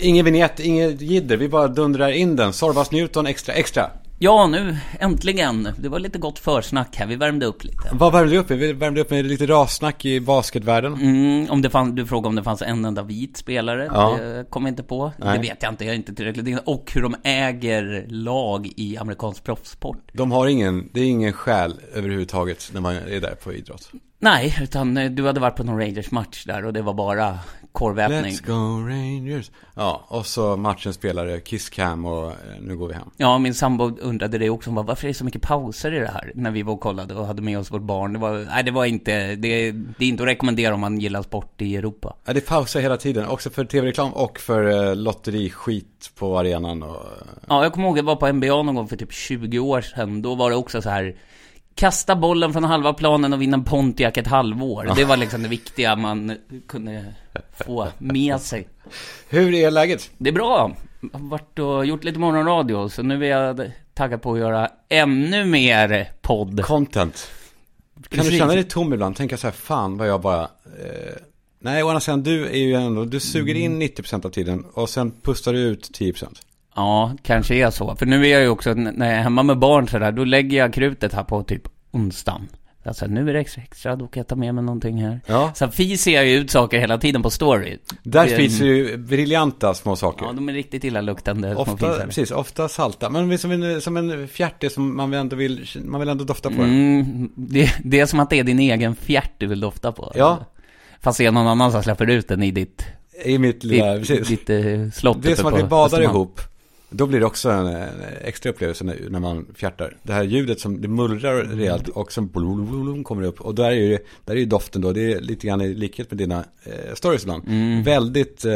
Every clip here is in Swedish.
Ingen vignett, inget jidder. Vi bara dundrar in den. Sorbas Newton extra, extra. Ja, nu äntligen. Det var lite gott försnack här. Vi värmde upp lite. Vad värmde du upp med? Vi värmde upp med lite rassnack i basketvärlden. Mm, om det fann, du frågade om det fanns en enda vit spelare. Ja. Det kom jag inte på. Nej. Det vet jag inte. Jag är inte tillräckligt inne. Och hur de äger lag i amerikansk proffssport. De har ingen, det är ingen själ överhuvudtaget när man är där på idrott. Nej, utan eh, du hade varit på någon Rangers-match där och det var bara korvätning. Let's go Rangers. Ja, och så matchens spelare, Kiss Cam och eh, nu går vi hem. Ja, min sambo undrade det också. Hon bara, Varför är det så mycket pauser i det här? När vi var och kollade och hade med oss vårt barn. Det var, nej, det var inte, det, det är inte att rekommendera om man gillar sport i Europa. Ja, det pausar hela tiden, också för tv-reklam och för eh, lotteriskit på arenan och... Ja, jag kommer ihåg, jag var på NBA någon gång för typ 20 år sedan. Då var det också så här Kasta bollen från halva planen och vinna en Pontiac ett halvår. Det var liksom det viktiga man kunde få med sig. Hur är läget? Det är bra. Jag har varit och gjort lite morgonradio, så nu är jag taggad på att göra ännu mer podd. Content. Kan du känna dig tom ibland? Tänka så här, fan vad jag bara... Eh... Nej, å andra sidan, du är ju ändå, du suger in 90% av tiden och sen pustar du ut 10%. Ja, kanske är så. För nu är jag ju också, när jag är hemma med barn sådär, då lägger jag krutet här på typ onsdagen. Alltså nu är det extra extra, då kan jag ta med mig någonting här. Ja. Sen fiser jag ju ut saker hela tiden på story. Där Det- finns ju briljanta små saker. Ja, de är riktigt illaluktande små Ofta, fisar. precis, ofta salta. Men som en, som en fjärte som man ändå vill, man vill ändå dofta på. Mm, det, det är som att det är din egen fjärt du vill dofta på. Ja. Fast det är någon annan som släpper ut den i ditt, I mitt lilla, ditt, precis. ditt eh, slott Det är som att vi badar ihop. Då blir det också en, en extra upplevelse när, när man fjärtar. Det här ljudet som, det mullrar rejält och sen blum, kommer det upp. Och där är ju, där är ju doften då, det är lite grann i likhet med dina eh, stories ibland. Mm. Väldigt eh,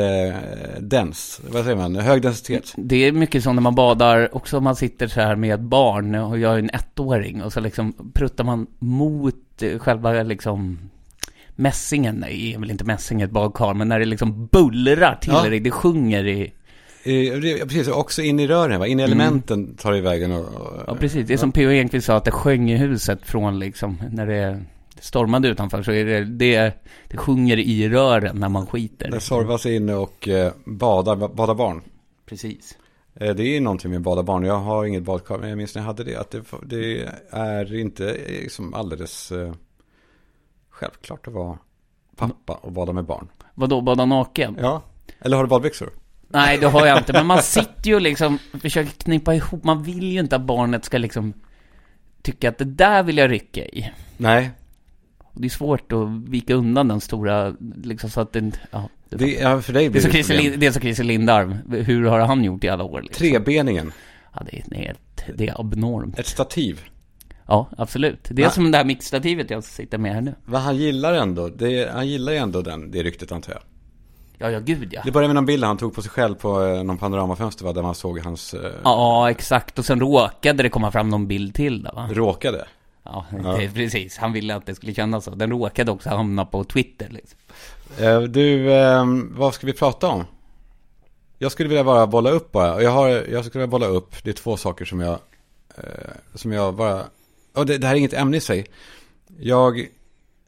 dens, vad säger man, hög densitet. Det är mycket som när man badar, också om man sitter så här med ett barn och jag är en ettåring och så liksom pruttar man mot själva liksom mässingen, nej, är väl inte mässing ett badkar, men när det liksom bullrar till Ja. dig, det sjunger i, Det- precis, också in i rören, va? in i elementen tar det vägen. Och, och, Mm. ja precis, det är som P.O. Enquist sa att det sjöng i huset från liksom, när det stormade utanför så är det, det, det sjunger i rören när man skiter. När Sorvas inne och eh, badar, badar barn. Precis. Eh, Det är någonting med bada barn. Jag har inget badkar, men jag minns när jag hade det. Att det, det är inte liksom alldeles eh, självklart att vara pappa och bada med barn. Vadå, bada naken? Ja. Eller har du badbyxor? Nej, det har jag inte. Men man sitter ju liksom, försöker knipa ihop. Man vill ju inte att barnet ska liksom tycka att det där vill jag rycka i. Nej. Och det är svårt att vika undan den stora, liksom så att det ja. Det, Det, ja, för dig det blir är det, är som Christer Lindarw. Hur har han gjort i alla år? Liksom? Trebeningen. Ja, det är, är, det är abnormt. Ett stativ. Ja, absolut. Det är Va? som det här mixstativet jag sitter med här nu. Vad han gillar ändå, det, han gillar ju ändå den, det ryktet antar jag. Ja, ja, gud ja. Det började med någon bild han tog på sig själv på eh, någon panoramafönster va, där man såg hans eh, Ja, exakt. Och sen råkade det komma fram någon bild till där va? råkade. Ja, det är precis. Han ville att det skulle kännas så. Den råkade också hamna på Twitter liksom. Eh, Du, eh, vad ska vi prata om? Jag skulle vilja bara bolla upp bara. Och Jag, har, jag skulle vilja bolla upp, det är två saker som jag, eh, som jag bara, och det, det här är inget ämne i sig. Jag,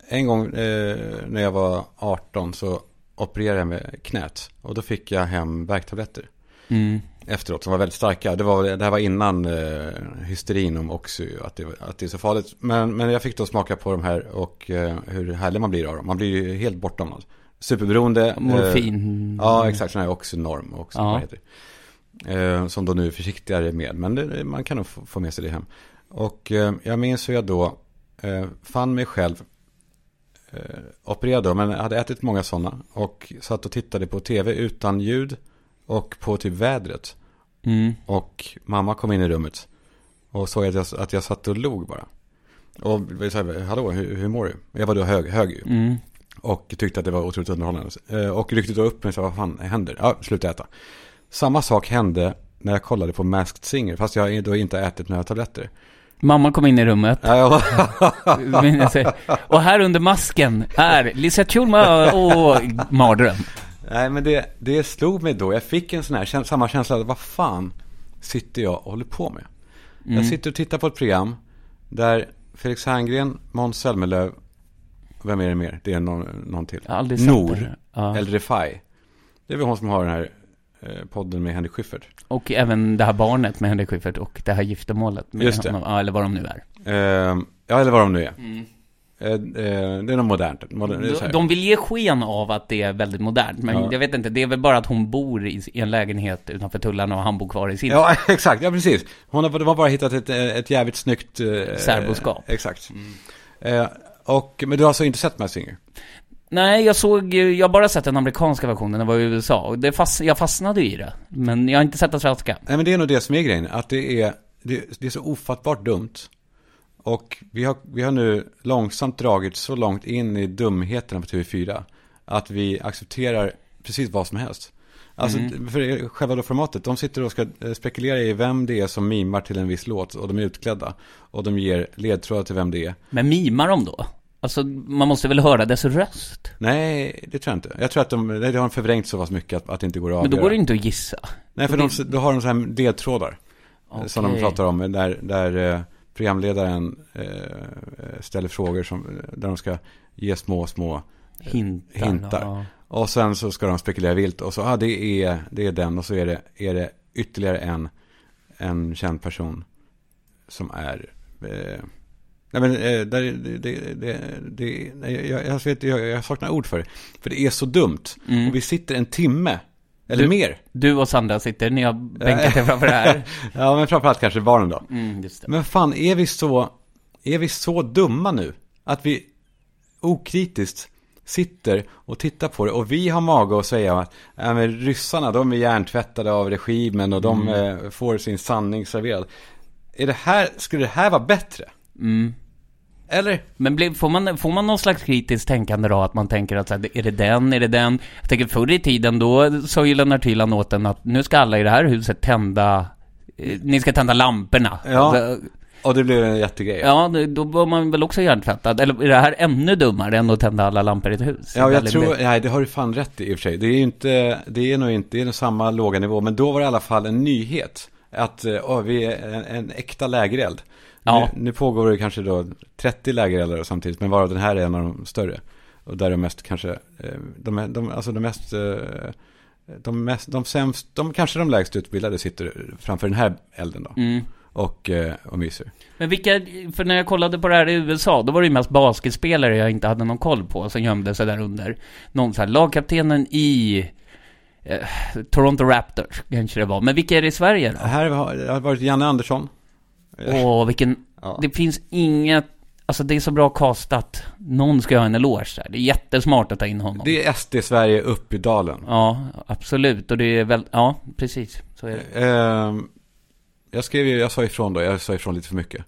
en gång eh, när jag var 18 så opererade jag med knät. Och då fick jag hem värktabletter Mm. efteråt som var väldigt starka. Det, var, det här var innan eh, hysterin om Oxy, att det, att det är så farligt. Men, men jag fick då smaka på de här och eh, hur härlig man blir av dem. Man blir ju helt bortdomnad. Superberoende. eh, Morfin. ja, exakt. Sån här Oxynorm också. Ja. Heter. Eh, som då nu är försiktigare med. Men det, man kan nog få, få med sig det hem. Och eh, jag minns hur jag då eh, fann mig själv eh, opererad då, men hade ätit många sådana. Och satt och tittade på tv utan ljud och på typ vädret. Mm. Och mamma kom in i rummet och såg att jag, att jag satt och log bara. Och vi sa, hallå, hur, hur mår du? Jag var då hög, hög ju. Mm. Och tyckte att det var otroligt underhållande. Eh, Och ryckte då upp mig och sa, vad fan händer? Ja, sluta äta. Samma sak hände när jag kollade på Masked Singer, fast jag då inte ätit några tabletter. Mamma kom in i rummet. Ja, jag. och här under masken är Lisette Schulman och mardröm. Nej, men det, det slog mig då. Jag fick en sån här, samma känsla, vad fan sitter jag och håller på med? Jag sitter och tittar på ett program där Felix Herngren, Måns Zelmerlöw, vem är det mer? Det är någon, någon till. Nor. Ja. El Refai. Det är väl hon som har den här podden med Henrik Schyffert. Och även det här barnet med Henrik Schyffert och det här giftermålet med Just det. honom. Ja, eller vad de nu är. Eh, ja, eller vad de nu är. Eh, eh, det är något modernt. Modern, De, de vill ge sken av att det är väldigt modernt, men Ja. jag vet inte, det är väl bara att hon bor i, en lägenhet utanför tullarna och han bor kvar i sin. Ja, exakt. Ja, precis. Hon har, de har bara hittat ett, eh, ett jävligt snyggt... Eh, Särboskap. Eh, exakt. Eh, och, men du har alltså inte sett Massinger? Nej, jag såg, ju- jag har bara sett den amerikanska versionen, den var i USA, och det fast, jag fastnade i det. Men jag har inte sett den svenska. Nej, men det är nog det som är grejen. Att det är, det, det är så ofattbart dumt. Och vi har, vi har nu långsamt dragit så långt in i dumheterna på TV4. Att vi accepterar precis vad som helst. Alltså, för själva då formatet, de sitter och ska eh, spekulera i vem det är som mimar till en viss låt och de är utklädda. Och de ger ledtrådar till vem det är. Men mimar de då? Alltså, man måste väl höra dess röst? Nej, det tror jag inte. Jag tror att de, det har förvrängt så pass mycket att, att det inte går att Men avgöra. då går det inte att gissa. Nej, för Då de, då har de så här ledtrådar. eh, Som de pratar om, där, där eh, programledaren eh, ställer frågor som, där de ska ge små, små Hintar. Hintar. Ja. Och sen så ska de spekulera vilt och så, ah, det är, det är den och så är det, är det ytterligare en, en känd person som är, eh, nej men eh, där, det, det, det, nej, jag, vet, jag, jag saknar ord för det. För det är så dumt. Mm. Och vi sitter en timme, eller Du- mer. Du och Sandra sitter, ni har bänkat er framför det här. ja, men framförallt kanske barnen då. Mm. Men fan, är vi så, är vi så dumma nu? Att vi okritiskt sitter och tittar på det och vi har mage att säga att äh, men ryssarna, de är hjärntvättade av regimen och de eh, får sin sanning serverad. Är det här, skulle det här vara bättre? Mm. Eller? Men blir, får, man, får man någon slags kritiskt tänkande då? Att man tänker att så här, är det den, är det den? Jag tänker förr i tiden då sa ju Lennart Hyland åt en att nu ska alla i det här huset tända, eh, ni ska tända lamporna. Ja. Alltså, Och det blev en jättegrej. ja, då var man väl också hjärntvättad. Eller är det här ännu dummare än att tända alla lampor i ett hus? Ja, jag tror, nej det har du fan rätt i i och för sig. Det är ju inte, det är nog inte, det är nog samma låga nivå. Men då var det i alla fall en nyhet. Att, åh, vi är en, en äkta lägereld. Ja. Nu, nu pågår det kanske då 30 lägereldar samtidigt. Men varav den här är en av de större. Och där är de mest kanske, eh, de, de, alltså de mest, eh, de mest, de sämst, de kanske de lägst utbildade sitter framför den här elden då. Mm. Och, och myser. Men vilka, för när jag kollade på det här i USA, då var det ju mest basketspelare jag inte hade någon koll på, som gömde sig där under. Någon sån här, lagkaptenen i eh, Toronto Raptors, kanske det var. Men vilka är det i Sverige då? Här har, det har varit Janne Andersson. Åh, vilken... Ja. Det finns inget... Alltså det är så bra castat. Någon ska ha en eloge där. Det är jättesmart att ta in honom. Det är SD-Sverige upp i dalen. Ja, absolut. Och det är väl... Ja, precis. Så är det. Ehm, jag skrev ju, jag sa ifrån då, jag sa ifrån lite för mycket.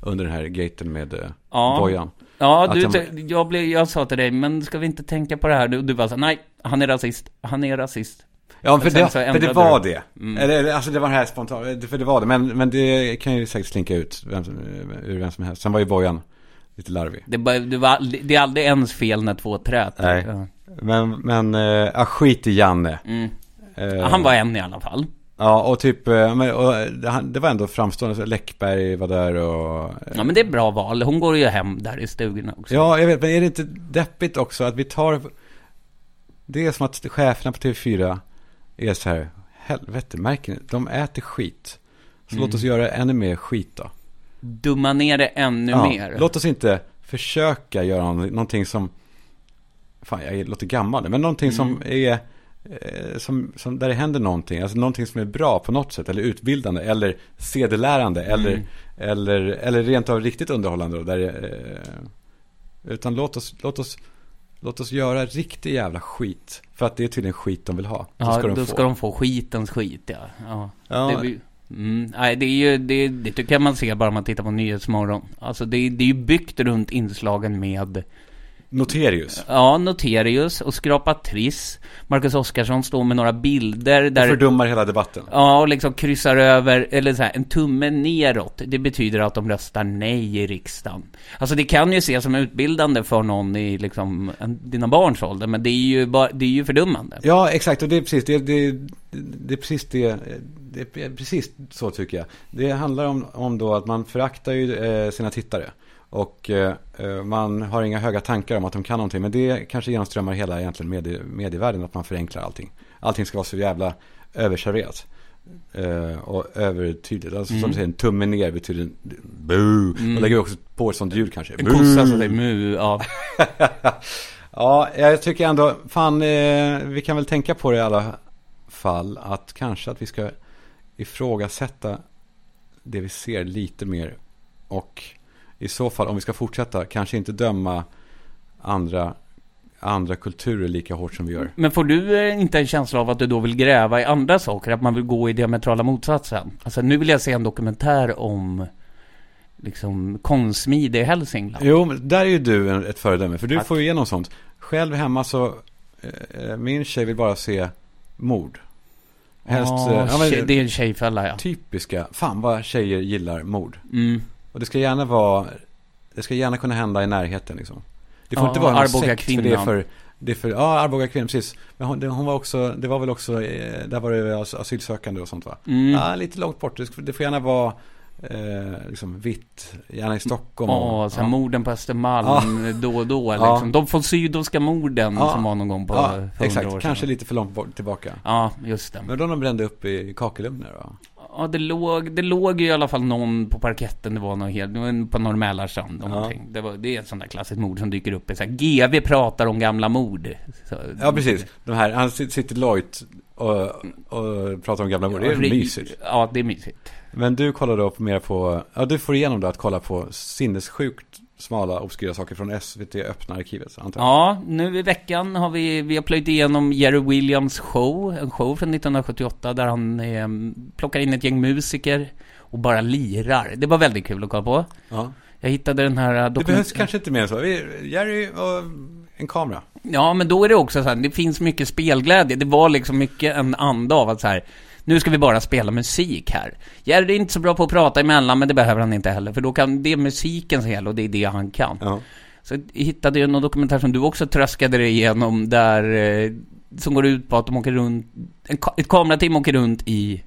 Under den här gaten med eh, Ja. Bojan. Ja, du, jag- jag, blev, jag sa till dig, men ska vi inte tänka på det här? Du, du bara så, nej, han är rasist. Han är rasist. Ja, för det, för det var det. Mm. Alltså det var det här spontant, för det var det. Men, men det kan ju säkert slinka ut vem, som- ur vem som helst. Sen var ju Bojan lite larvig. Det, det, var, det är aldrig ens fel när två träter. Nej. Ja. Men, men, ja, skit i Janne. Mm. Eh, Han var en i alla fall. Ja, och typ, eh, och, det, han- det var ändå framstående, Läckberg var där och... Ja, men det är bra val. Hon går ju hem där i stugorna också. Ja, jag vet, men är det inte deppigt också att vi tar... Det är som att cheferna på TV4 är så här, helvete, märker ni? De äter skit. Så låt oss göra ännu mer skit då. Dumma ner det ännu Ja, mer. Låt oss inte försöka göra någon- någonting som... Fan, jag låter gammal men någonting som är... eh, Som, som, där det händer någonting, alltså någonting som är bra på något sätt, eller utbildande, eller sedelärande, eller, eller, eller rent av riktigt underhållande. Då, där, eh, utan låt oss, låt, oss, låt oss göra riktig jävla skit, för att det är tydligen skit de vill ha. Ja, ska de då få. ska de få skitens skit, ja. ja. Ja. Det, blir- mm, nej, det är ju, det, det tycker jag man ser bara om man tittar på Nyhetsmorgon. Alltså det, det är ju byggt runt inslagen med, Noterius. ja, Noterius och Skrapa Triss. Marcus Oskarsson står med några bilder där... fördummar hela debatten. Ja, och liksom kryssar över, eller så här, en tumme neråt. Det betyder att de röstar nej i riksdagen. Alltså det kan ju ses som utbildande för någon i liksom dina barns ålder, men det är ju bara, det är ju fördummande. Ja, exakt. Och det är precis det, det, det, är precis det, det är precis så tycker jag. Det handlar om, om då att man föraktar ju eh, sina tittare. Och eh, eh, man har inga höga tankar om att de kan någonting. Men det kanske genomströmmar hela egentligen medie, medievärlden att man förenklar allting. Allting ska vara så jävla överserverat. Eh, och övertydligt. Alltså Mm. som du säger, en tumme ner betyder bu. Då lägger vi också på ett sånt ljud kanske. En kossa som säger mu, ja. Ja, jag tycker ändå, fan, eh, vi kan väl tänka på det i alla fall. Att kanske att vi ska ifrågasätta det vi ser lite mer. Och i så fall, om vi ska fortsätta, kanske inte döma andra, andra kulturer lika hårt som vi gör. Men får du eh, inte en känsla av att du då vill gräva i andra saker? Att man vill gå i diametrala motsatsen? Alltså nu vill jag se en dokumentär om liksom konstsmide i Hälsingland. Jo, men där är ju du ett föredöme. För du Tack. får ju igenom sånt. Själv hemma så, eh, min tjej vill bara se mord. Helst, eh, ja, men, det är en tjejfälla ja. typiska, fan vad tjejer gillar mord. Mm. Och det ska gärna vara, det ska gärna kunna hända i närheten liksom. Det får Ja, inte vara Arboga sekt, för det är kvinnan. för, det är för, ja Arboga kvinnan, precis. Men hon, det, hon var också, det var väl också, eh, där var det as- asylsökande och sånt va? Mm. Ja, lite långt bort. Det, det får gärna vara, eh, liksom vitt, gärna i Stockholm. Ja, och- så här morden på Östermalm då och då Ja. liksom. De Fonsydoska morden Ja. som var någon gång på ja, 100 exakt. år sedan. Kanske lite för långt bort, tillbaka. Ja, just det. Men då de brände upp i kakelugnar va? Ja, det låg, det låg ju i alla fall någon på parketten. Det var någon helt, det var en- på Norr Mälarstrand och Ja. Det, var, det är ett sånt där klassiskt mord som dyker upp i så här, GV pratar om gamla mord. Så, Ja, precis. De här, han sit- sitter lojt och, och pratar om gamla mord. Det är Ri- mysigt. Ja, det är mysigt. Men du kollar då mer på, ja du får igenom då att kolla på sinnessjukt smala obskyra saker från SVT öppna arkivet antar jag. Ja, nu i veckan har vi, vi har plöjt igenom Jerry Williams show, en show från 1978 där han eh, plockar in ett gäng musiker och bara lirar. Det var väldigt kul att kolla på. Ja. Jag hittade den här eh, Det dokument- behövs kanske inte mer så. Vi, Jerry och en kamera. Ja, men då är det också så här, det finns mycket spelglädje. Det var liksom mycket en anda av att så här, nu ska vi bara spela musik här. Jerry är inte så bra på att prata emellan, men det behöver han inte heller, för då kan, det är musikens hel och det är det han kan. Ja. Så jag hittade ju någon dokumentär som du också tröskade dig igenom, där, eh, som går ut på att de åker runt, en, ett kamerateam åker runt i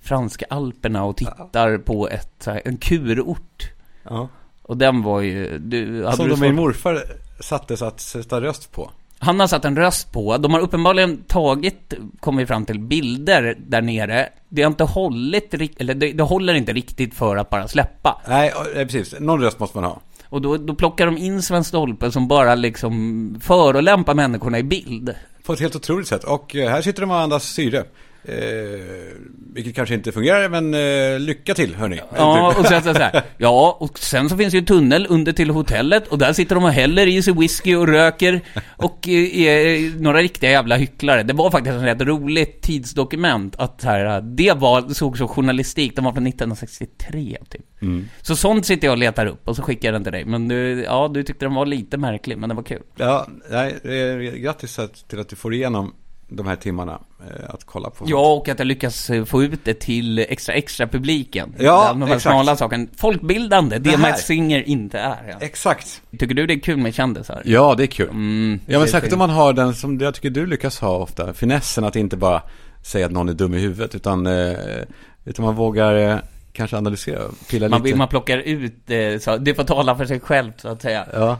franska alperna och tittar på ett, en kurort. ja. Och den var ju, du, hade Som du svårt- min morfar sattes att sätta röst på. Han har satt en röst på. De har uppenbarligen tagit, kommer vi fram till, bilder där nere. Det har inte hållit, eller det, det håller inte riktigt för att bara släppa. Nej, precis. Någon röst måste man ha. Och då, då plockar de in Sven Stolpe som bara liksom förolämpar människorna i bild. På ett helt otroligt sätt. Och eh, här sitter de och andas syre. Eh, vilket kanske inte fungerar, men eh, lycka till hörni. Ja, och sen så här. Ja, och sen så finns det ju tunnel under till hotellet och där sitter de och häller i sig whisky och röker och eh, är några riktiga jävla hycklare. Det var faktiskt ett rätt roligt tidsdokument att här, det var, såg så journalistik, den var från 1963 typ. Mm. Så sånt sitter jag och letar upp och så skickar jag den till dig. Men du, ja, du tyckte den var lite märklig, men den var kul. Ja, nej, eh, grattis att- till att du får igenom de här timmarna eh, att kolla på. Ja, och att jag lyckas eh, få ut det till extra extra publiken. Ja, De här exakt. smala sakerna. Folkbildande, det, Det. Max Singer inte är. Ja. Exakt. Tycker du det är kul med kändisar? Ja, det är kul. Mm, Ja, men särskilt om man har den som jag tycker du lyckas ha ofta. Finessen att inte bara säga att någon är dum i huvudet, utan, eh, utan man vågar kanske analysera, pilla man, lite. man plockar ut, så, det får tala för sig självt så att säga. Ja,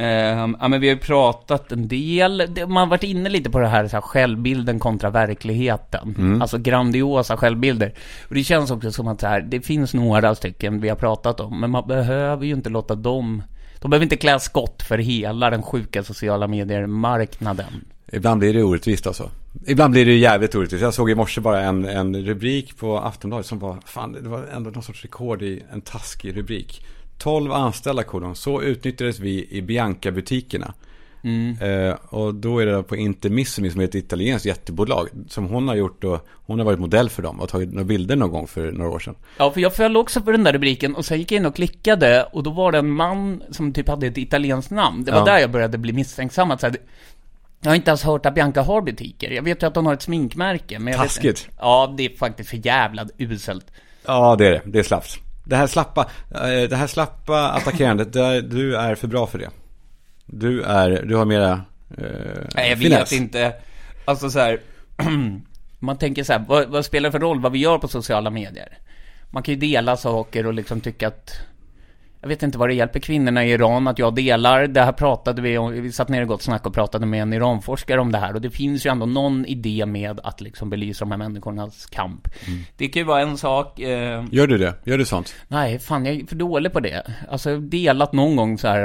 Ehm, ja men vi har ju pratat en del, man har varit inne lite på det här, så här självbilden kontra verkligheten. Mm. Alltså grandiosa självbilder. Och det känns också som att så här, det finns några stycken vi har pratat om, men man behöver ju inte låta dem, de behöver inte klä skott för hela den sjuka sociala medier-marknaden. ibland blir det orättvist alltså. Ibland blir det jävligt orättvist. Jag såg i morse bara en, en rubrik på Aftonbladet som var, fan det var ändå någon sorts rekord i en taskig rubrik. 12 anställda kolon, så utnyttjades vi i Bianca-butikerna. Mm. Eh, och då är det på Intermissimi som är ett italienskt jättebolag. Som hon har gjort och hon har varit modell för dem och tagit några bilder någon gång för några år sedan. Ja, för jag föll också på den där rubriken och sen gick jag in och klickade och då var det en man som typ hade ett italienskt namn. Det var Ja. där jag började bli misstänksam att så här, jag har inte ens hört att Bianca har butiker. Jag vet ju att hon har ett sminkmärke. Men vet Taskigt. inte. Ja, det är faktiskt för jävla uselt. Ja, det är det. Det är slappt. Det här slappa, eh, det här slappa attackerandet, där, du är för bra för det. Du är, du har mera eh, Nej, jag finess. vet inte. Alltså så här, man tänker så här, vad, vad spelar det för roll vad vi gör på sociala medier? Man kan ju dela saker och liksom tycka att Jag vet inte vad det hjälper kvinnorna i Iran att jag delar. Det här pratade vi om, vi satt ner i Gott Snack och pratade med en Iranforskare om det här. Och det finns ju ändå någon idé med att liksom belysa de här människornas kamp. Mm. Det kan ju vara en sak. Eh, Gör du det? Gör du sånt? nej, fan jag är för dålig på det. Alltså jag har delat någon gång så här.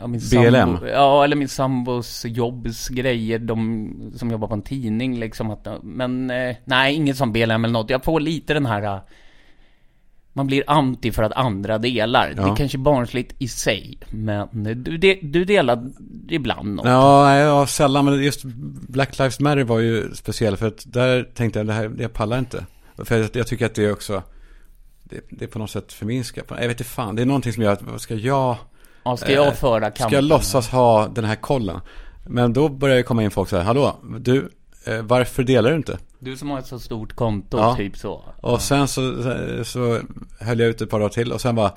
Ja, min BLM? Sambo, ja, eller min sambos jobbs grejer. De som jobbar på en tidning liksom. Att, men eh, nej, inget som BLM eller något. Jag får lite den här. eh, man blir anti för att andra delar. Det Ja. är kanske barnsligt i sig. Men du, de, du delar ibland något. Ja, ja, sällan. Men just Black Lives Matter var ju speciell. För att där tänkte jag, det här, jag pallar inte. För jag, jag tycker att det är också, det, det är på något sätt förminskar. Jag vet inte fan, det är någonting som gör att, vad ska jag, Ja, ska jag eh, föra kampen? ska jag låtsas ha den här kollen? Men då börjar det komma in folk så här, hallå, du, eh, varför delar du inte? Du som har ett så stort konto, Ja. typ så. Och sen så, så höll jag ut ett par dagar till och sen bara,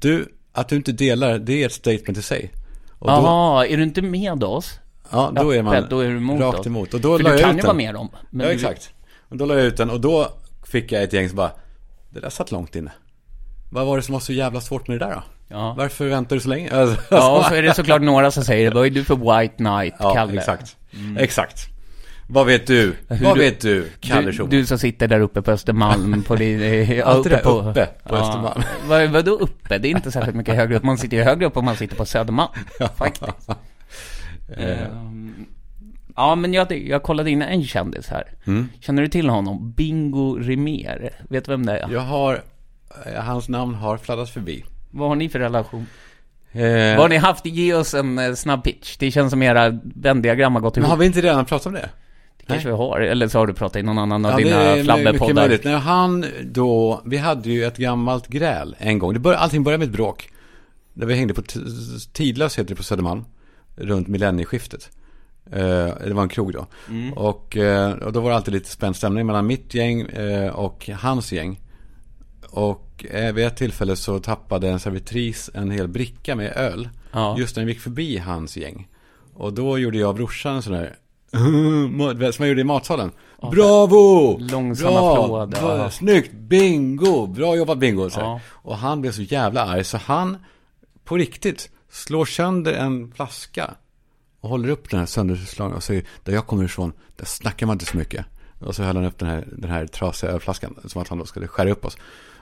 du, att du inte delar, det är ett statement i sig. Jaha, är du inte med oss? ja, då är man Öppet, då är du emot rakt emot. Och då För la du jag kan ju vara med dem. ja, du- exakt. Och då la jag ut den och då fick jag ett gäng som bara, det där satt långt inne. Vad var det som var så jävla svårt med det där då? Ja. Varför väntar du så länge? Alltså, Ja, och så är det såklart några som säger det. Vad är du för white knight, ja Kalle? exakt. Exakt. Vad vet du? Vad du- vet du, Kalle Du, du som sitter där uppe på Östermalm på din... eh, Alltid där uppe på Östermalm. Vad, vadå uppe? Det är inte särskilt mycket högre upp. Man sitter ju högre upp om man sitter på Södermalm. Faktiskt. Ehm, ja, men jag, jag kollade in en kändis här. Mm. Känner du till honom? Bingo Rimér. Vet du vem det är? Jag har, eh, hans namn har fladdrat förbi. Vad har ni för relation? Eh, Vad har ni haft? Ge oss en eh, snabb pitch. Det känns som era vändiagram har gått men ihop. har vi inte redan pratat om det? Kanske vi har. Eller så har du pratat i någon annan av Ja, dina det är. När han då, vi hade ju ett gammalt gräl en gång. Det bör, allting började med ett bråk. Där vi hängde på Tidlös heter det på Södermalm. Runt millennieskiftet. Eh, det var en krog då. Och, eh, och då var det alltid lite spänd stämning mellan mitt gäng eh, och hans gäng. Och vid ett tillfälle så tappade en servitris en hel bricka med öl. Ja. Just när vi gick förbi hans gäng. Och då gjorde jag och brorsan en sån där som jag gjorde i matsalen. Bravo! Långsam Bra! applåd, Bra! ja. Snyggt! Bingo! Bra jobbat bingo! Så. Ja. Och han blev så jävla arg så han på riktigt slår sönder en flaska och håller upp den här sönderslagen och säger där jag kommer ifrån, där snackar man inte så mycket. Och så höll han upp den här, den här trasiga ölflaskan som att han då skulle skära upp oss.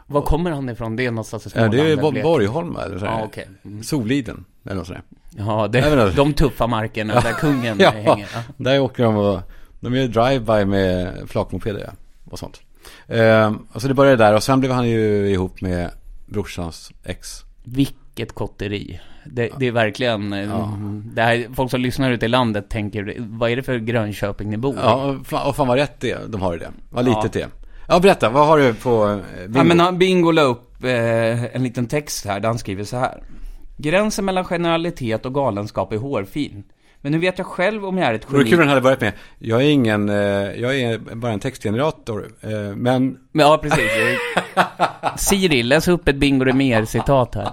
Var kommer han ifrån? Det är någonstans i Ja, Småland. det är. Borgholm eller så här. Ja, okej. Mm. Soliden eller något sånt där. Ja, det, inte. de tuffa markerna där kungen Ja, hänger. Ja. där åker de och de gör drive-by med flakmopeder ja, och sånt. Ehm, och så det började där och sen blev han ju ihop med brorsans ex. Vilket kotteri. Det, det är verkligen, eh, det här, folk som lyssnar ute i landet tänker, vad är det för Grönköping ni bor i? Ja, och fan, vad rätt det de har ju det. Vad Ja. litet det är. Ja, berätta, vad har du på bingo? Ja, men Bingo la upp eh, en liten text här där han skriver så här. Gränsen mellan generalitet och galenskap är hårfin. Men nu vet jag själv om jag är ett geni. kul om den hade börjat med, jag är ingen, eh, jag är bara en textgenerator, eh, men ja, precis. Siri, läs upp ett Bingo Rimér-citat här.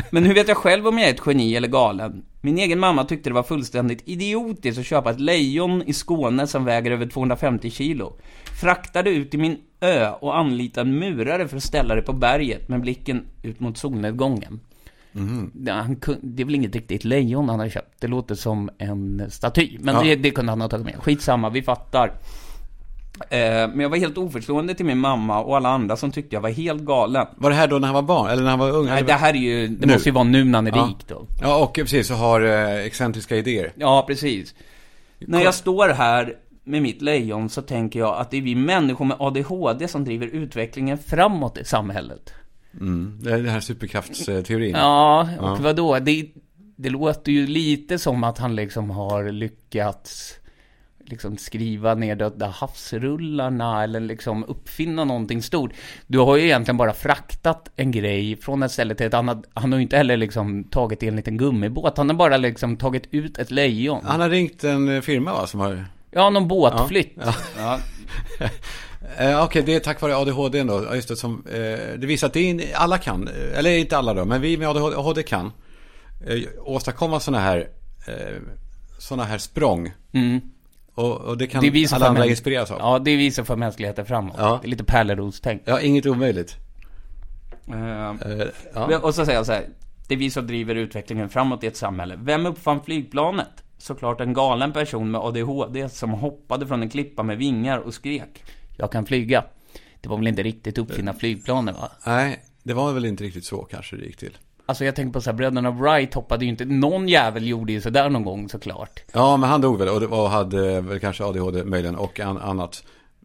Men hur vet jag själv om jag är ett geni eller galen? Min egen mamma tyckte det var fullständigt idiotiskt att köpa ett lejon i Skåne som väger över 250 kilo. Fraktade ut till min ö och anlitade murare för att ställa det på berget med blicken ut mot solnedgången. Ja, han det är väl inget riktigt lejon han har köpt. Det låter som en staty. Men Ja. det, det kunde han ha tagit med. Skitsamma, vi fattar. Eh, men jag var helt oförstående till min mamma och alla andra som tyckte jag var helt galen. var det här då när han var barn, eller när han var ung? Nej, det här är ju, det Nu. måste ju vara nu när han är Ja. rik då. Ja, och precis, och har eh, excentriska idéer. Ja, precis. När jag står här med mitt lejon så tänker jag att det är vi människor med ADHD som driver utvecklingen framåt i samhället. Mm. Det är den här superkraftsteorin. Ja, och Ja. vadå? Det, det låter ju lite som att han liksom har lyckats liksom skriva ner döda havsrullarna eller liksom uppfinna någonting stort. Du har ju egentligen bara fraktat en grej från ett ställe till ett annat. Han har ju inte heller liksom tagit i en liten gummibåt. Han har bara liksom tagit ut ett lejon. Han har ringt en eh, firma va, som har... Ja, någon båtflytt. Ja. Ja. Eh, Okej, det är tack vare ADHD då. Ja, Just det, som, eh, det visar att det är, alla kan, eller inte alla då, men vi med ADHD kan eh, åstadkomma sådana här, eh, såna här språng. Mm. Och, och det kan Det visar alla andra inspireras av. Ja, det visar för mänskligheten framåt. Ja. Det är lite Pärleros-tänk. Ja, inget omöjligt. Eh, Eh, ja. Och så säger jag så här. Det är vi som driver utvecklingen framåt i ett samhälle. Vem uppfann flygplanet? Såklart en galen person med ADHD som hoppade från en klippa med vingar och skrek. Jag kan flyga. Det var väl inte riktigt uppfinna flygplanen va? Nej, det var väl inte riktigt så kanske det gick till. Alltså jag tänker på så här, bröderna Wright hoppade ju inte, någon jävel gjorde ju sådär någon gång såklart. Ja, men han dog väl och, det- och hade väl kanske ADHD möjligen och an, annat.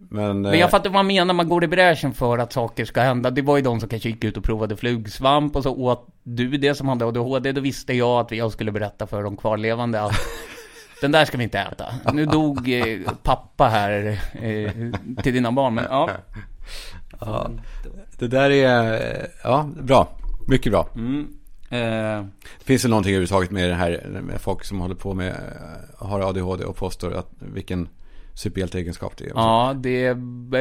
Men, Men eh, jag fattar vad man menar, man går i bräschen för att saker ska hända. Det var ju de som kanske gick ut och provade flugsvamp och så åt du det som hade ADHD. Då visste jag att jag skulle berätta för de kvarlevande att den där ska vi inte äta. Nu dog eh, pappa här eh, till dina barn, men ja. ja, det där är, eh, ja, bra. Mycket bra. Mm. Eh, Finns det någonting överhuvudtaget med det här, med folk som håller på med, eh, har ADHD och påstår att vilken superhjälteegenskap det är? ja, det,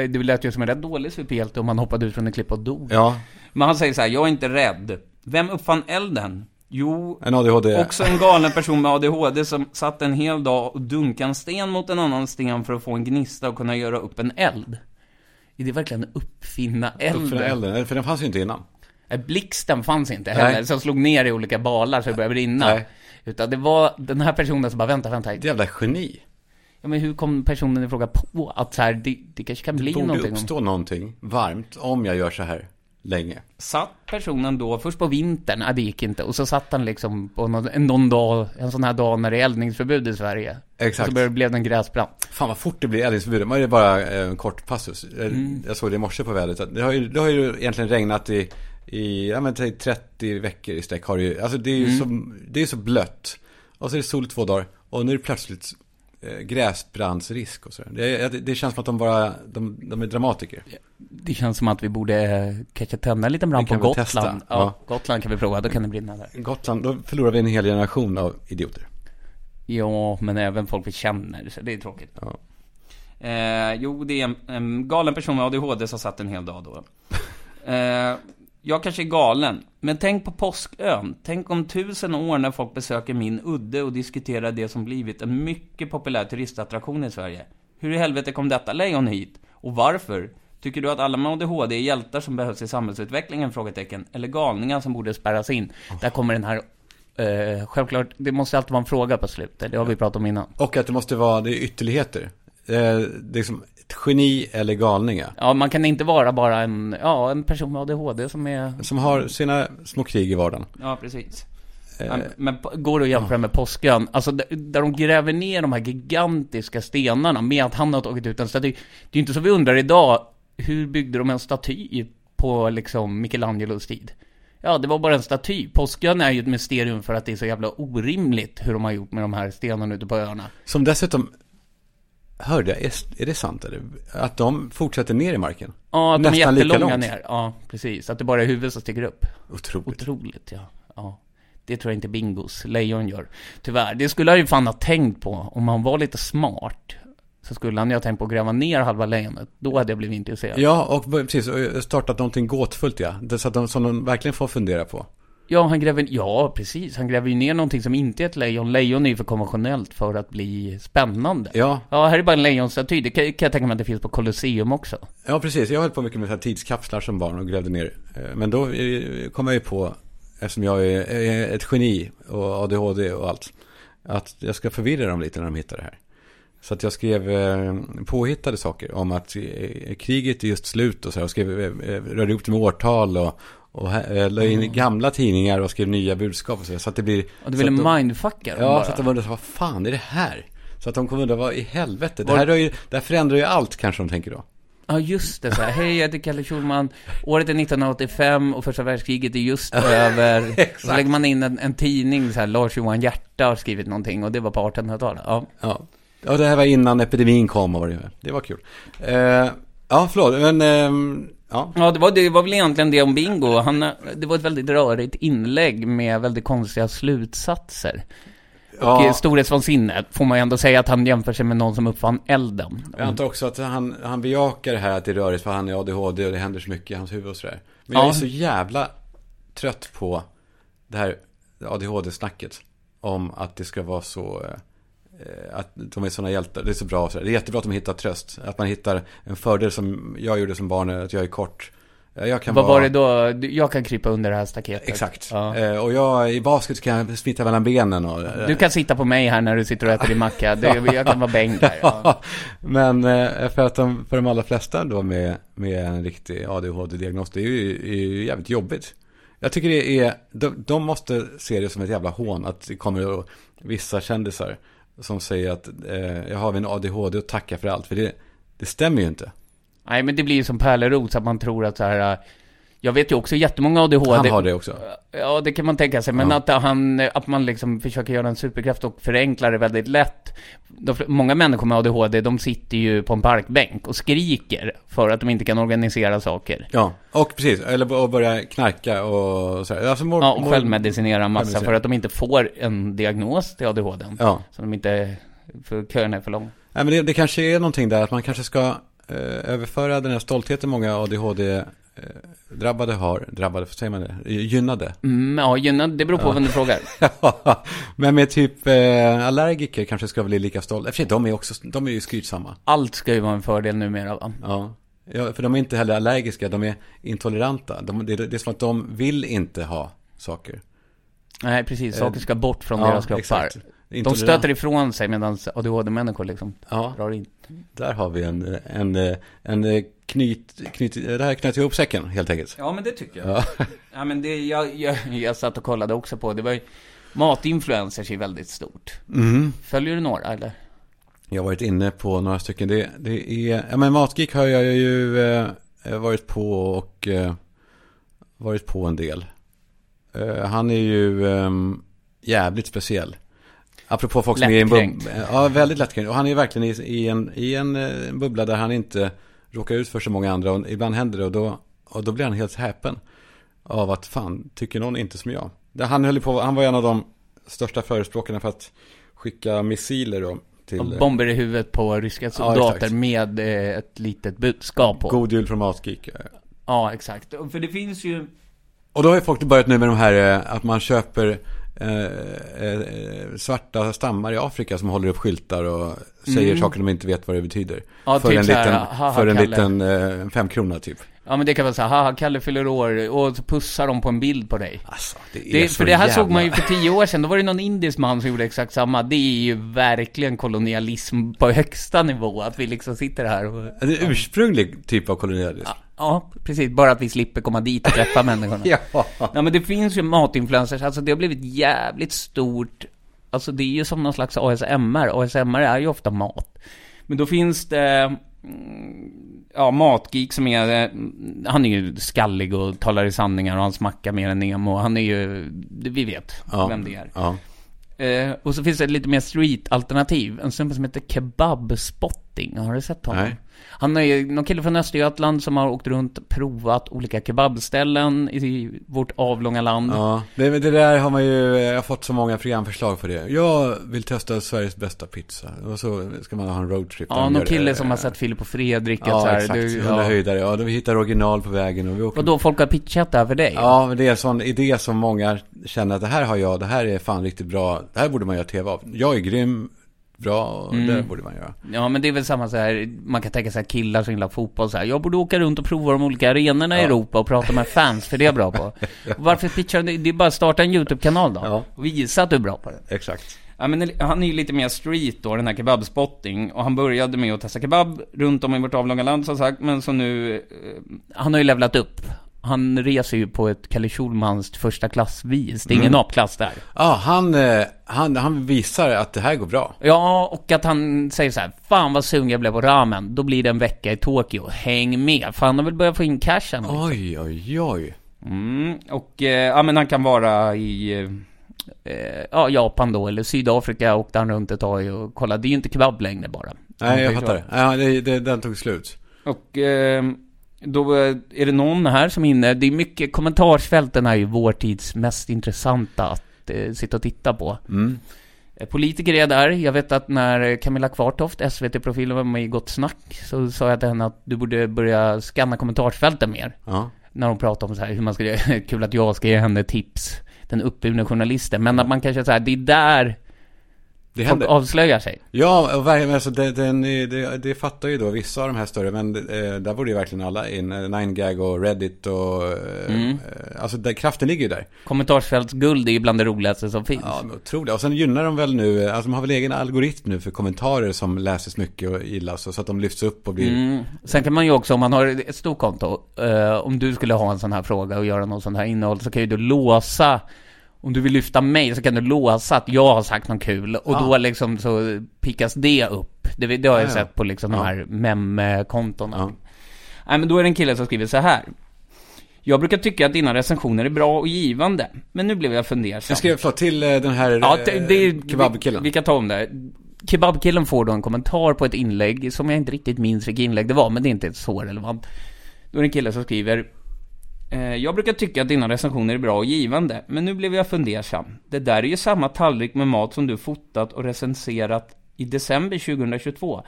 det lät ju som en rätt dålig superhjälte om man hoppade ut från en klippa och dog. Ja, Men han säger så här, jag är inte rädd. Vem uppfann elden? Jo, en ADHD. Också en galen person med ADHD som satt en hel dag och dunkade en sten mot en annan sten för att få en gnista och kunna göra upp en eld. Är det verkligen uppfinna elden? elden, för den fanns ju inte innan. Blixten fanns inte heller, Nej. som slog ner i olika balar så det började brinna. Nej. Utan det var den här personen som bara, vänta, vänta. Ett jävla geni. Ja, men hur kom personen i fråga på att så här, det, det kanske kan bli Borde någonting? om- uppstå någonting varmt om jag gör så här länge. Satt personen då, först på vintern, nej det gick inte. Och så satt han liksom på någon, någon dag, en sån här dag när det är eldningsförbud i Sverige. Exakt. Och så blev det en gräsbrand. Fan vad fort det blir eldningsförbud. Det är bara eh, en kort passus. Eh, Mm. Jag såg det i morse på vädret. Det har ju, det har ju egentligen regnat i, i ja, men, säg 30 veckor i sträck. Har det, ju, alltså det är ju Mm. så, det är så blött. Och så är det sol två dagar. Och nu är det plötsligt gräsbrandsrisk och sådär. Det, det, känns som att de bara, de, de är dramatiker. Det känns som att vi borde eh, kanske tända en liten brand på Gotland. Ja, ja. Gotland kan vi prova, då kan det brinna där. Gotland, då förlorar vi en hel generation av idioter. Ja, men även folk vi känner, så det är tråkigt. Ja. Eh, jo, det är en, en galen person med ADHD som satt en hel dag då. Eh, jag kanske är galen, men tänk på påskön. Tänk om tusen år när folk besöker min udde och diskuterar det som blivit en mycket populär turistattraktion i Sverige. Hur i helvete kom detta lejon hit? Och varför? Tycker du att alla med ADHD är hjältar som behövs i samhällsutvecklingen? Frågetecken. Eller galningar som borde spärras in? Där kommer den här... Eh, självklart, det måste alltid vara en fråga på slutet. Det har vi pratat om innan. Och att det måste vara, det är ytterligheter. Eh, det är som ett geni eller galningar. Ja, man kan inte vara bara en, ja, en person med ADHD som är... Som har sina små krig i vardagen. Ja, precis. Eh, Ja, Men går det att jämföra med påskön? Alltså där, där de gräver ner de här gigantiska stenarna med att han har tagit ut en staty. Det är ju inte så vi undrar idag, hur byggde de en staty på liksom Michelangelos tid? Ja, det var bara en staty. Påskön är ju ett mysterium för att det är så jävla orimligt hur de har gjort med de här stenarna ute på öarna. Som dessutom, hörde jag, är, det sant eller? Att de fortsätter ner i marken? Ja, att de är Nästan jättelånga ner. Ja, precis. Att det bara är huvudet som sticker upp. Otroligt. Otroligt, ja. ja. Det tror jag inte Bingos lejon gör. Tyvärr. Det skulle han ju fan ha tänkt på. Om han var lite smart. Så skulle han ju ha tänkt på att gräva ner halva lejonet. Då hade jag blivit intresserad. Ja, Ja, och precis, och startat någonting gåtfullt ja. Det, så att de, som de verkligen får fundera på. Han gräver... Ja, precis. Han gräver ju ner någonting som inte är ett lejon. Lejon är ju för konventionellt för att bli spännande. Ja, Ja, här är bara en lejonstaty. Det kan, kan jag tänka mig att det finns på Colosseum också. ja precis. Jag höll på mycket med så tidskapslar som barn och grävde ner. Eh, Men då eh, kom jag ju på, eftersom jag är ett geni och ADHD och allt, att jag ska förvirra dem lite när de hittar det här. Så att jag skrev eh, påhittade saker om att kriget är just slut och så här. Och skrev, rörde ihop det med årtal och, och eh, la in gamla tidningar och skrev nya budskap och så, så att det blir... Och du ville mindfucka Ja, bara. så att de undrar, vad fan är det här? Så att de kommer undra, vad i helvete? Det här, ju, det här förändrar ju allt, kanske de tänker då. Ja, just det. Så här. Hej, jag heter Kalle Schulman. Året är 1985 och första världskriget är just över. Och så lägger man in en, en tidning, så här, Lars Johan Hjärta har skrivit någonting och det var på 1800-talet. Ja. Ja. ja, det här var innan epidemin kom och det var. Det var kul. Eh, ja, förlåt, men... ehm, ja. Ja, det var, det var väl egentligen det om Bingo. Han, det var ett väldigt rörigt inlägg med väldigt konstiga slutsatser. Och Ja. ja. storhetsvansinne får man ju ändå säga att han jämför sig med någon som uppfann elden. Jag antar också att han, han bejakar det här att det är rörigt för han är ADHD och det händer så mycket i hans huvud och sådär. Men jag Ja. är så jävla trött på det här ADHD-snacket. Om att det ska vara så, eh, att de är sådana hjältar. Det är så bra. Det är jättebra att de hittar tröst. Att man hittar en fördel som jag gjorde som barn, att jag är kort. Jag kan Vad vara... var det då? Jag kan krypa under det här staketet. Exakt. Ja. Eh, och jag i basket kan jag smita mellan benen och... eh, Du kan sitta på mig här när du sitter och äter din macka. Jag kan vara bäng där. Ja. Men eh, för att de, för de allra flesta då med, med en riktig ADHD-diagnos, det är ju, är ju jävligt jobbigt. Jag tycker det är, de, de måste se det som ett jävla hån att det kommer vissa kändisar som säger att eh, jag har en ADHD och tackar för allt. För det, det stämmer ju inte. Nej, men det blir ju som pärleros att man tror att så här... Eh, jag vet ju också jättemånga ADHD. Han har det också. Ja, det kan man tänka sig. Men Ja. att, han, att man liksom försöker göra en superkraft och förenkla det väldigt lätt. De, många människor med ADHD, de sitter ju på en parkbänk och skriker för att de inte kan organisera saker. Ja, och precis. Eller och börja knarka och så. Alltså, mår, Ja, och mår- självmedicinera massa självmedicinera. för att de inte får en diagnos till ADHD. Ja. Så de inte, för köerna är för långa. Nej, men det, det kanske är någonting där att man kanske ska eh, överföra den här stoltheten många ADHD-drabbade har, drabbade, säger man det, gynnade. Mm, ja, gynna, det beror på vem du frågar. men med typ eh, allergiker kanske ska bli lika stolta. För sig, de är också, de är ju skrytsamma. Allt ska ju vara en fördel numera va? Ja. ja, för de är inte heller allergiska, de är intoleranta. De, det, det är som att de vill inte ha saker. Nej, precis. Saker ska bort från Ja, deras kroppar. exakt. De stöter ifrån sig medan ADHD-människor liksom Ja, drar in. där har vi en, en, en, en knyt, knyt, det här knöt ihop säcken helt enkelt. Ja, men det tycker jag. Ja. Ja, men det, jag, jag, jag satt och kollade också på, det var ju, matinfluencers är väldigt stort. Mm. Följer du några eller? Jag har varit inne på några stycken. Det, det är, ja men Matgeek har jag ju eh, varit på och eh, varit på en del. Eh, han är ju eh, jävligt speciell. Apropå folk som är i en bubbla. Ja, väldigt lättkränkt. Och han är verkligen i, i, en, i en eh, bubbla där han inte råkar ut för så många andra. Och ibland händer det och då, och då blir han helt häpen. Av att fan, tycker någon inte som jag. Han, höll på, han var en av de största förespråkarna för att skicka missiler då. Till, Och eh, bomber i huvudet på ryska soldater exakt. med eh, ett litet budskap på. God jul från Matgeek. Ja, exakt. För det finns ju... Och då har ju folk börjat nu med de här eh, att man köper eh, eh, svarta stammar i Afrika som håller upp skyltar och säger Mm. saker de inte vet vad det betyder. Ja, för typ en här, liten, haha, för en liten eh, femkrona typ. Ja, men det kan vara så här, haha, Kalle fyller år, och så pussar de på en bild på dig. Alltså, det är Det, så för det här jävla... såg man ju för tio år sedan, då var det någon indisk man som gjorde exakt samma. Det är ju verkligen kolonialism på högsta nivå, att vi liksom sitter här och... En ursprunglig typ av kolonialism. Ja, precis. Bara att vi slipper komma dit och träffa människorna. Ja. Ja, men det finns ju matinfluencers, alltså det har blivit jävligt stort. Alltså det är ju som någon slags ASMR. ASMR är ju ofta mat. Men då finns det, mm, ja, Matgeek som är, mm, han är ju skallig och talar i sanningar och han smackar mer än Nemo. Han är ju, vi vet Ja. vem det är. Ja. Eh, och så finns det lite mer street-alternativ. En snubbe som heter Kebabspotting. Har du sett honom? Nej. Han är ju någon kille från Östergötland som har åkt runt och provat olika kebabställen i vårt avlånga land. Ja, det, det där har man ju, jag har fått så många programförslag för det. Jag vill testa Sveriges bästa pizza. Och så ska man ha en roadtrip. Ja, någon kille det. som har sett Filip och Fredrik. Ja, så här, exakt. du, 100 ja. höjdare. Ja, vi hittar original på vägen och vi åker Och då folk har pitchat det här för dig? Ja, men det är en sån idé som många känner att det här har jag, det här är fan riktigt bra, det här borde man göra tv av. Jag är grym, bra, och Mm. det borde man göra. Ja, men det är väl samma så här, man kan tänka sig killar som gillar fotboll så här. Jag borde åka runt och prova de olika arenorna i Ja. Europa och prata med fans, för det är jag bra på. Varför pitchar du det? Är bara att starta en YouTube-kanal då. Ja. Och visa att du är bra på det. Exakt. Ja, men han är ju lite mer street då, den här kebabspotting. Och han började med att testa kebab runt om i vårt avlånga land som sagt. Men så nu, eh, han har ju levlat upp. Han reser ju på ett Kalle Schulmans första klassvis. Det är ingen Mm. apklass där. Ja, han, eh, han, han visar att det här går bra. Ja, och att han säger så här, Fan vad sugen jag blev på ramen. Då blir det en vecka i Tokyo. Häng med. För han har väl börjat få in cashen. liksom. Oj, oj, oj. Mm, och eh, ja, men han kan vara i eh, ja, Japan då, eller Sydafrika åkte han runt ett tag och kollade. Det är ju inte kebab längre bara. Nej, jag fattar. Ja, det, det, den tog slut. Och eh, då eh, är det någon här som är inne, det är mycket, kommentarsfälten är ju vår tids mest intressanta att eh, sitta och titta på. Mm. Eh, Politiker är där, jag vet att när Camilla Kvartoft, SVT-profilen var med i Gott Snack, så sa jag till henne att du borde börja scanna kommentarsfälten mer. Ja. När hon pratar om så här hur man ska, kul att jag ska ge henne tips, den uppburna journalisten, men att man kanske så här, det är där Det händer. avslöjar sig. Ja, verkligen, alltså det, den, det, det fattar ju då vissa av de här större, men eh, där borde ju verkligen alla in. Eh, 9gag och Reddit och... Eh, Mm. eh, alltså där, kraften ligger ju där. Kommentarsfältsguld är ju bland det roligaste som finns. Ja, otroligt. Och sen gynnar de väl nu, alltså de har väl egen algoritm nu för kommentarer som läses mycket och gillas. och Så att de lyfts upp och blir... Mm. Sen kan man ju också, om man har ett stort konto, eh, om du skulle ha en sån här fråga och göra något sånt här innehåll, så kan ju du låsa, om du vill lyfta mig, så kan du låsa att jag har sagt något kul, och Ja. då liksom så pickas det upp. Det, det har jag Ja, ja. sett på liksom Ja. de här mem-kontona. Ja. Nej, men då är det en kille som skriver så här. Jag brukar tycka att dina recensioner är bra och givande, men nu blev jag fundersam. Jag skrev, förlåt, till eh, den här Ja, det, det, eh, kebabkillen. Vi, vi kan ta om det. Kebabkillen får då en kommentar på ett inlägg som jag inte riktigt minns vilket inlägg det var, men det är inte så relevant. Då är det en kille som skriver Jag brukar tycka att dina recensioner är bra och givande, men nu blev jag fundersam. Det där är ju samma tallrik med mat som du fotat och recenserat i december 2022.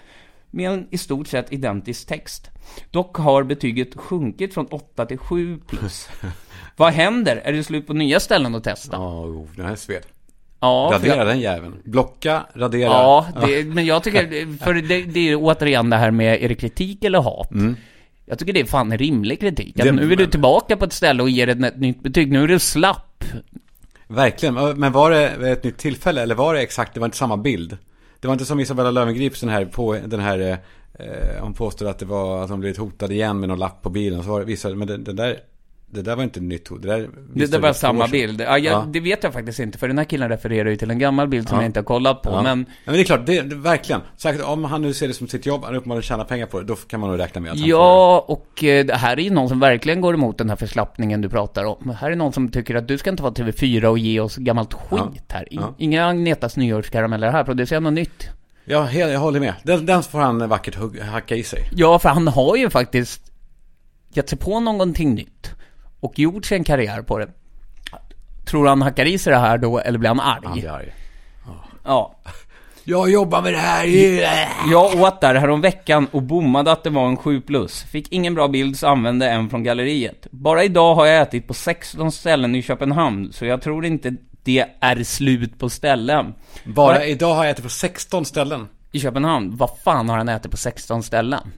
Med en i stort sett identisk text. Dock har betyget sjunkit från 8 till 7 plus. Vad händer? Är det slut på nya ställen att testa? Ja, oh, den här sved. Ja, Radera jag- den jäveln. Blocka, radera. Ja, det, men jag tycker, för det, det är återigen det här med, är det kritik eller hat? Jag tycker det är fan en rimlig kritik. Att. Det- nu är du tillbaka på ett ställe och ger ett, nytt betyg. Nu är du slapp. Verkligen. Men var det ett nytt tillfälle eller var det exakt, det var inte samma bild? Det var inte som Isabella Löwengrip den här, på, den här eh, hon påstod att det var att hon blivit hotad igen med någon lapp på bilen. Så var det vissa, men det, det där, det där var inte nytt hot. Det, där Det, det var samma bild. Ja, jag, Ja. Det vet jag faktiskt inte, för den här killen refererar ju till en gammal bild som Ja. jag inte har kollat på. Ja. Men ja, men det är klart, det, det, verkligen. Säkert om han nu ser det som sitt jobb, han uppenbarligen tjänar pengar på det, då kan man nog räkna med att han får Ja, och eh, det här är ju någon som verkligen går emot den här förslappningen du pratar om. Här är någon som tycker att du ska inte vara TV4 och ge oss gammalt skit här. I- Ja. Inga Agnetas nyårskarameller här, producera något nytt. Ja, jag håller med. Den, den får han vackert hacka i sig. Ja, för han har ju faktiskt gett sig på någonting nytt och gjort sig en karriär på det. Tror han hackar i sig det här då, eller blir han arg? Han blir arg. Ja. Jag jobbar med det här. Jag åt där härom veckan och bommade att det var en 7 plus. Fick ingen bra bild så använde en från galleriet. Bara idag har jag ätit på 16 ställen i Köpenhamn, så jag tror inte det är slut på ställen. Bara Bara idag har jag ätit på 16 ställen. i Köpenhamn, vad fan har han ätit på 16 ställen?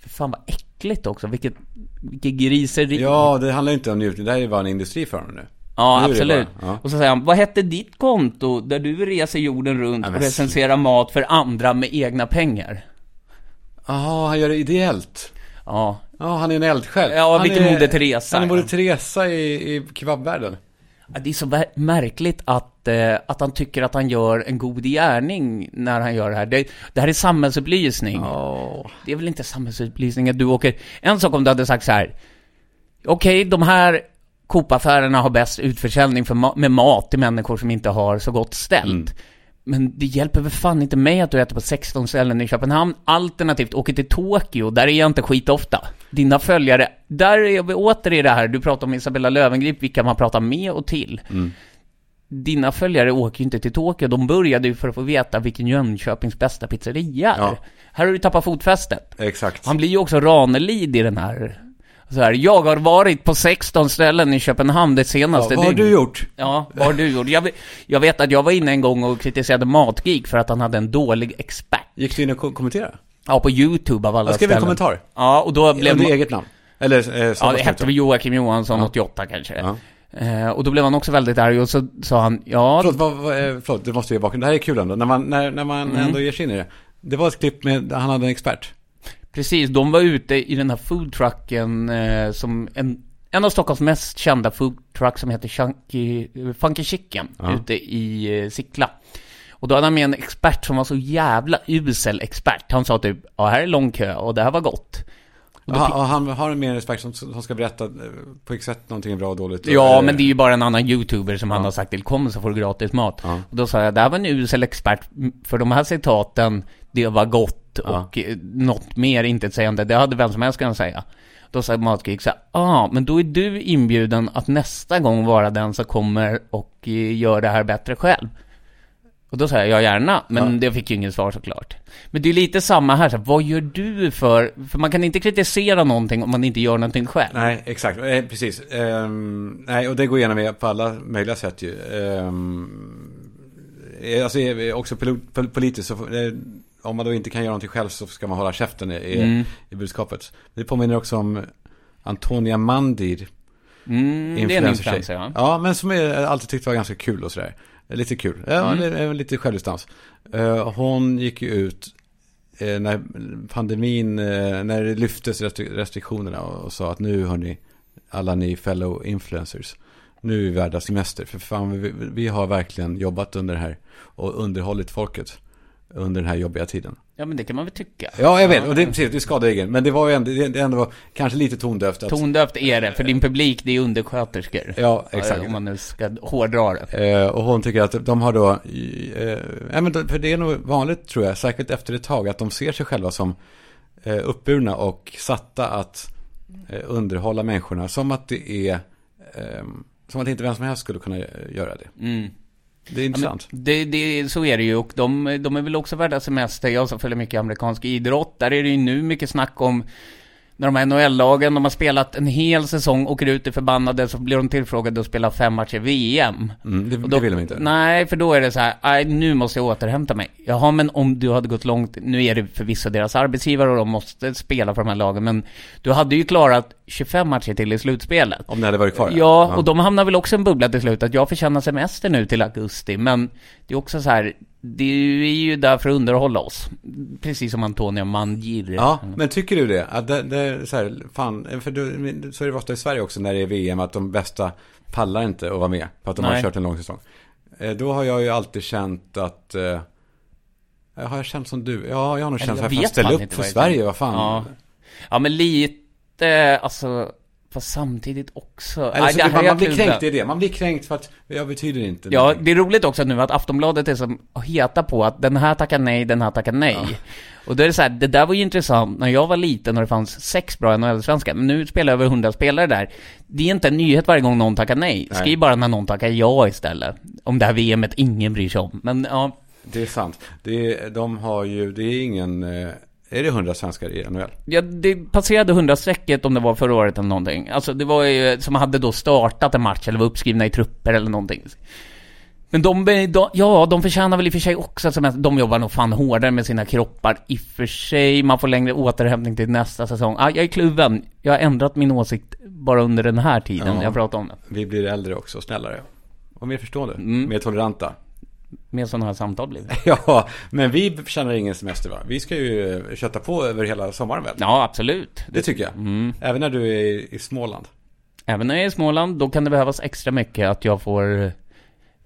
För fan vad äckligt också, vilket, vilket griseri. Ja, det handlar ju inte om njutning. Det här är ju bara en industri för honom nu. Ja, Nu absolut. ja. Och så säger han, vad hette ditt konto där du reser jorden runt Ja, och recenserar mat för andra med egna pengar? Jaha, han gör det ideellt. Ja, Ja, han är en eldsjäl. Ja, Han vilken Moder Teresa, Han är. Moder Teresa i, i kebabvärlden. Det är så märkligt att, eh, att han tycker att han gör en god gärning när han gör det här. Det, det här är samhällsupplysning. Åh. Det är väl inte samhällsupplysning att du åker... En sak om du hade sagt så här. Okej, de här Coop-affärerna har bäst utförsäljning för ma- med mat till människor som inte har så gott ställt. Men det hjälper väl fan inte mig att du äter på 16 ställen i Köpenhamn. Alternativt åker till Tokyo, där är jag inte skitofta. Dina följare, där är vi åter i det här, du pratar om Isabella Löwengrip, vilka man pratar med och till. Dina följare åker ju inte till Tokyo, de började ju för att få veta vilken Jönköpings bästa pizzeria är. Ja. Här har du tappat fotfästet. Exakt. Han blir ju också Ranelid i den här. Så här, jag har varit på 16 ställen i Köpenhamn det Ja, senaste vad har du gjort? Ja, vad har du gjort? Jag, vet- jag vet att jag var inne en gång och kritiserade Matgeek för att han hade en dålig expert. Gick du in och ko- kommenterade? Ja, på YouTube av alla Jag skrev en ställen. kommentar. Ja, och då blev... Under eget namn. Eller, eh, Ja, det hette väl Joakim Johansson, Ja. 88 kanske. Ja. Eh, och då blev han också väldigt arg och så sa han, ja, Förlåt, vad, vad, eh, förlåt, du måste ge bakgrund. Det här är kul ändå. När man, när, när man Mm. ändå ger sig in i det. Det var ett klipp med, han hade en expert. Precis, de var ute i den här foodtrucken eh, som en, en av Stockholms mest kända foodtruck som heter Chunky, Funky Chicken Ja. ute i eh, Sickla. Och då hade han med en expert som var så jävla usel expert. Han sa typ, ja här är lång kö och det här var gott. Och fick- och han har en expert som, som ska berätta eh, på vilket sätt någonting är bra och dåligt. Ja, Eh, men det är ju bara en annan youtuber som han Ja. har sagt till, kom så får du gratis mat. Ja. Och då sa jag, det här var en usel expert, för de här citaten, det var gott Ja. och eh, något mer intetsägande, det hade vem som helst kunnat säga. Då sa Matgeek så här, ah, men då är du inbjuden att nästa gång vara den som kommer och eh, gör det här bättre själv. Och då sa jag, ja gärna, men Ja. det fick ju inget svar såklart. Men det är lite samma här, så här, vad gör du för, för man kan inte kritisera någonting om man inte gör någonting själv. Nej, exakt. Eh, precis. Ehm, nej, och det går igenom med på alla möjliga sätt ju. Eh, alltså eh, också pol- pol- politiskt så eh, om man då inte kan göra någonting själv så ska man hålla käften i, i, Mm. i budskapet. Det påminner också om Antonia Mandir. Mm, det är en influencer, ja. Ja, men som jag alltid tyckte var ganska kul och sådär. Lite kul. Ja, Mm. det är lite självdistans. Eh, hon gick ju ut eh, när pandemin, eh, när det lyftes restri- restriktionerna och, och sa att nu hörni, alla ni fellow influencers, nu är vi värda semester. För fan, vi, vi har verkligen jobbat under det här och underhållit folket under den här jobbiga tiden. Ja, men det kan man väl tycka. Ja, jag vet. Och det, precis, det skadar egen. Men det var ju ändå, det, ändå var kanske lite tondövt. Att, Tondövt är det, för din publik det är undersköterskor. Ja, exakt. Om man nu ska hårdra det. Eh, och hon tycker att de har då, eh, men då- för det är nog vanligt tror jag, säkert efter ett tag, att de ser sig själva som eh, uppburna och satta att eh, underhålla människorna. Som att det är, eh, som att inte vem som helst skulle kunna eh, göra det. Mm. Det är intressant. Det, det, så är det ju och de, de är väl också värda semester. Jag som följer mycket amerikansk idrott, där är det ju nu mycket snack om när de här NHL-lagen, de har spelat en hel säsong, åker ut i förbannade, så blir de tillfrågade att spela fem matcher VM. Mm, det, då, det vill de inte. Nej, för då är det så här, "Aj, nu måste jag återhämta mig. Jaha, men om du hade gått långt, nu är det förvisso deras arbetsgivare och de måste spela för de här lagen, men du hade ju klarat 25 matcher till i slutspelet. Om det hade varit kvar. Ja, och de hamnar väl också i en bubbla till slut, att jag förtjänar semester nu till augusti, men det är också så här, det är ju där för att underhålla oss. Precis som Antonia Mangir. Ja, men tycker du det? Att det, det är så här, fan, för du, så är det ofta i Sverige också när det är VM, att de bästa pallar inte att vara med, för att de har Nej. kört en lång säsong. Eh, Då har jag ju alltid känt att, eh, har jag känt som du? Ja, jag har nog känt så jag här, fan vet ställ fan upp för Sverige, vad fan. Ja. ja, men lite, alltså, fast samtidigt också. Eller så det här man, är man blir kränkt i det, man blir kränkt för att jag betyder inte Ja, någonting. det är roligt också nu att Aftonbladet är så heta på att den här tackar nej, den här tackar nej. Och då är det så här, det där var ju intressant när jag var liten och det fanns sex bra NHL-svenskar, men nu spelar över hundra spelare där. Det är inte en nyhet varje gång någon tackar nej. Nej. Skriv bara när någon tackar ja istället. Om det här VMet ingen bryr sig om. Men ja, Det är sant. Det är, de har ju, det är ingen, eh, är det hundra svenskar i NHL? Ja, det passerade 100-strecket om det var förra året eller någonting. Alltså det var ju, som hade då startat en match eller var uppskrivna i trupper eller någonting. Men de, de, ja, de förtjänar väl i och för sig också semester. De jobbar nog fan hårdare med sina kroppar i och för sig. Man får längre återhämtning till nästa säsong. Ah, jag är kluven. Jag har ändrat min åsikt bara under den här tiden Ja. jag pratar om det. Vi blir äldre också, snällare. Och mer förstående, Mm. mer toleranta. Med sådana här samtal blir det. Ja, men vi känner ingen semester va? Vi ska ju eh, kötta på över hela sommaren väl? Ja, absolut. Det tycker jag. Mm. Även när du är i, Småland. Även när jag är i Småland, då kan det behövas extra mycket att jag får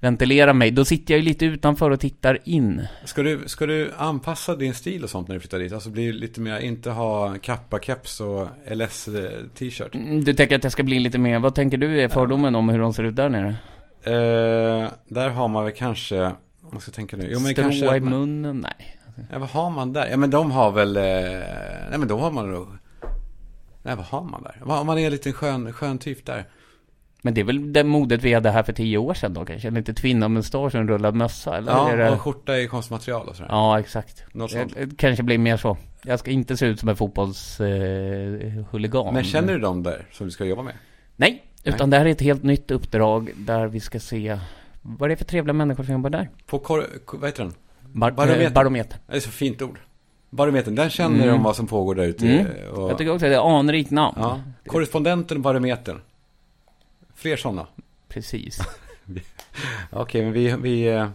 ventilera mig. Då sitter jag ju lite utanför och tittar in. Ska du, ska du anpassa din stil och sånt när du flyttar dit? Alltså bli lite mer, inte ha kappa, keps och LS eh, t-shirt. Mm, Du tänker att jag ska bli lite mer, vad tänker du är fördomen om hur de ser ut där nere? Eh, där har man väl kanske, jag ska tänka nu. Jo men Strå kanske, i munnen? Nej. ja, vad har man där? Ja men de har väl, eh, nej men då har man nog, nej vad har man där? Vad- Om man är en liten skön, skön typ där. Men det är väl det modet vi hade här för tio år sedan då kanske? Lite tvinnmustasch och en rullad mössa, eller? Ja, det... och skjorta i konstmaterial och sådär. Ja, exakt. Något sånt. Det, det kanske blir mer så. Jag ska inte se ut som en fotbollshuligan. Eh. Men känner du dem där som du ska jobba med? Nej, utan det här är ett helt nytt uppdrag där vi ska se vad det är för trevliga människor som jobbar där. På kor, ko- vad heter den? Bar- Barometer. eh, barometer. Det är så fint ord. Barometern, den känner Mm. de vad som pågår där ute. Mm. Och, Jag tycker också att det är anrikt namn. ja. Korrespondenten och barometern. Fler sådana. Precis. Okej, men vi, vi, eh,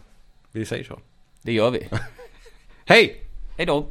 vi säger så. Det gör vi. Hej! Hej då.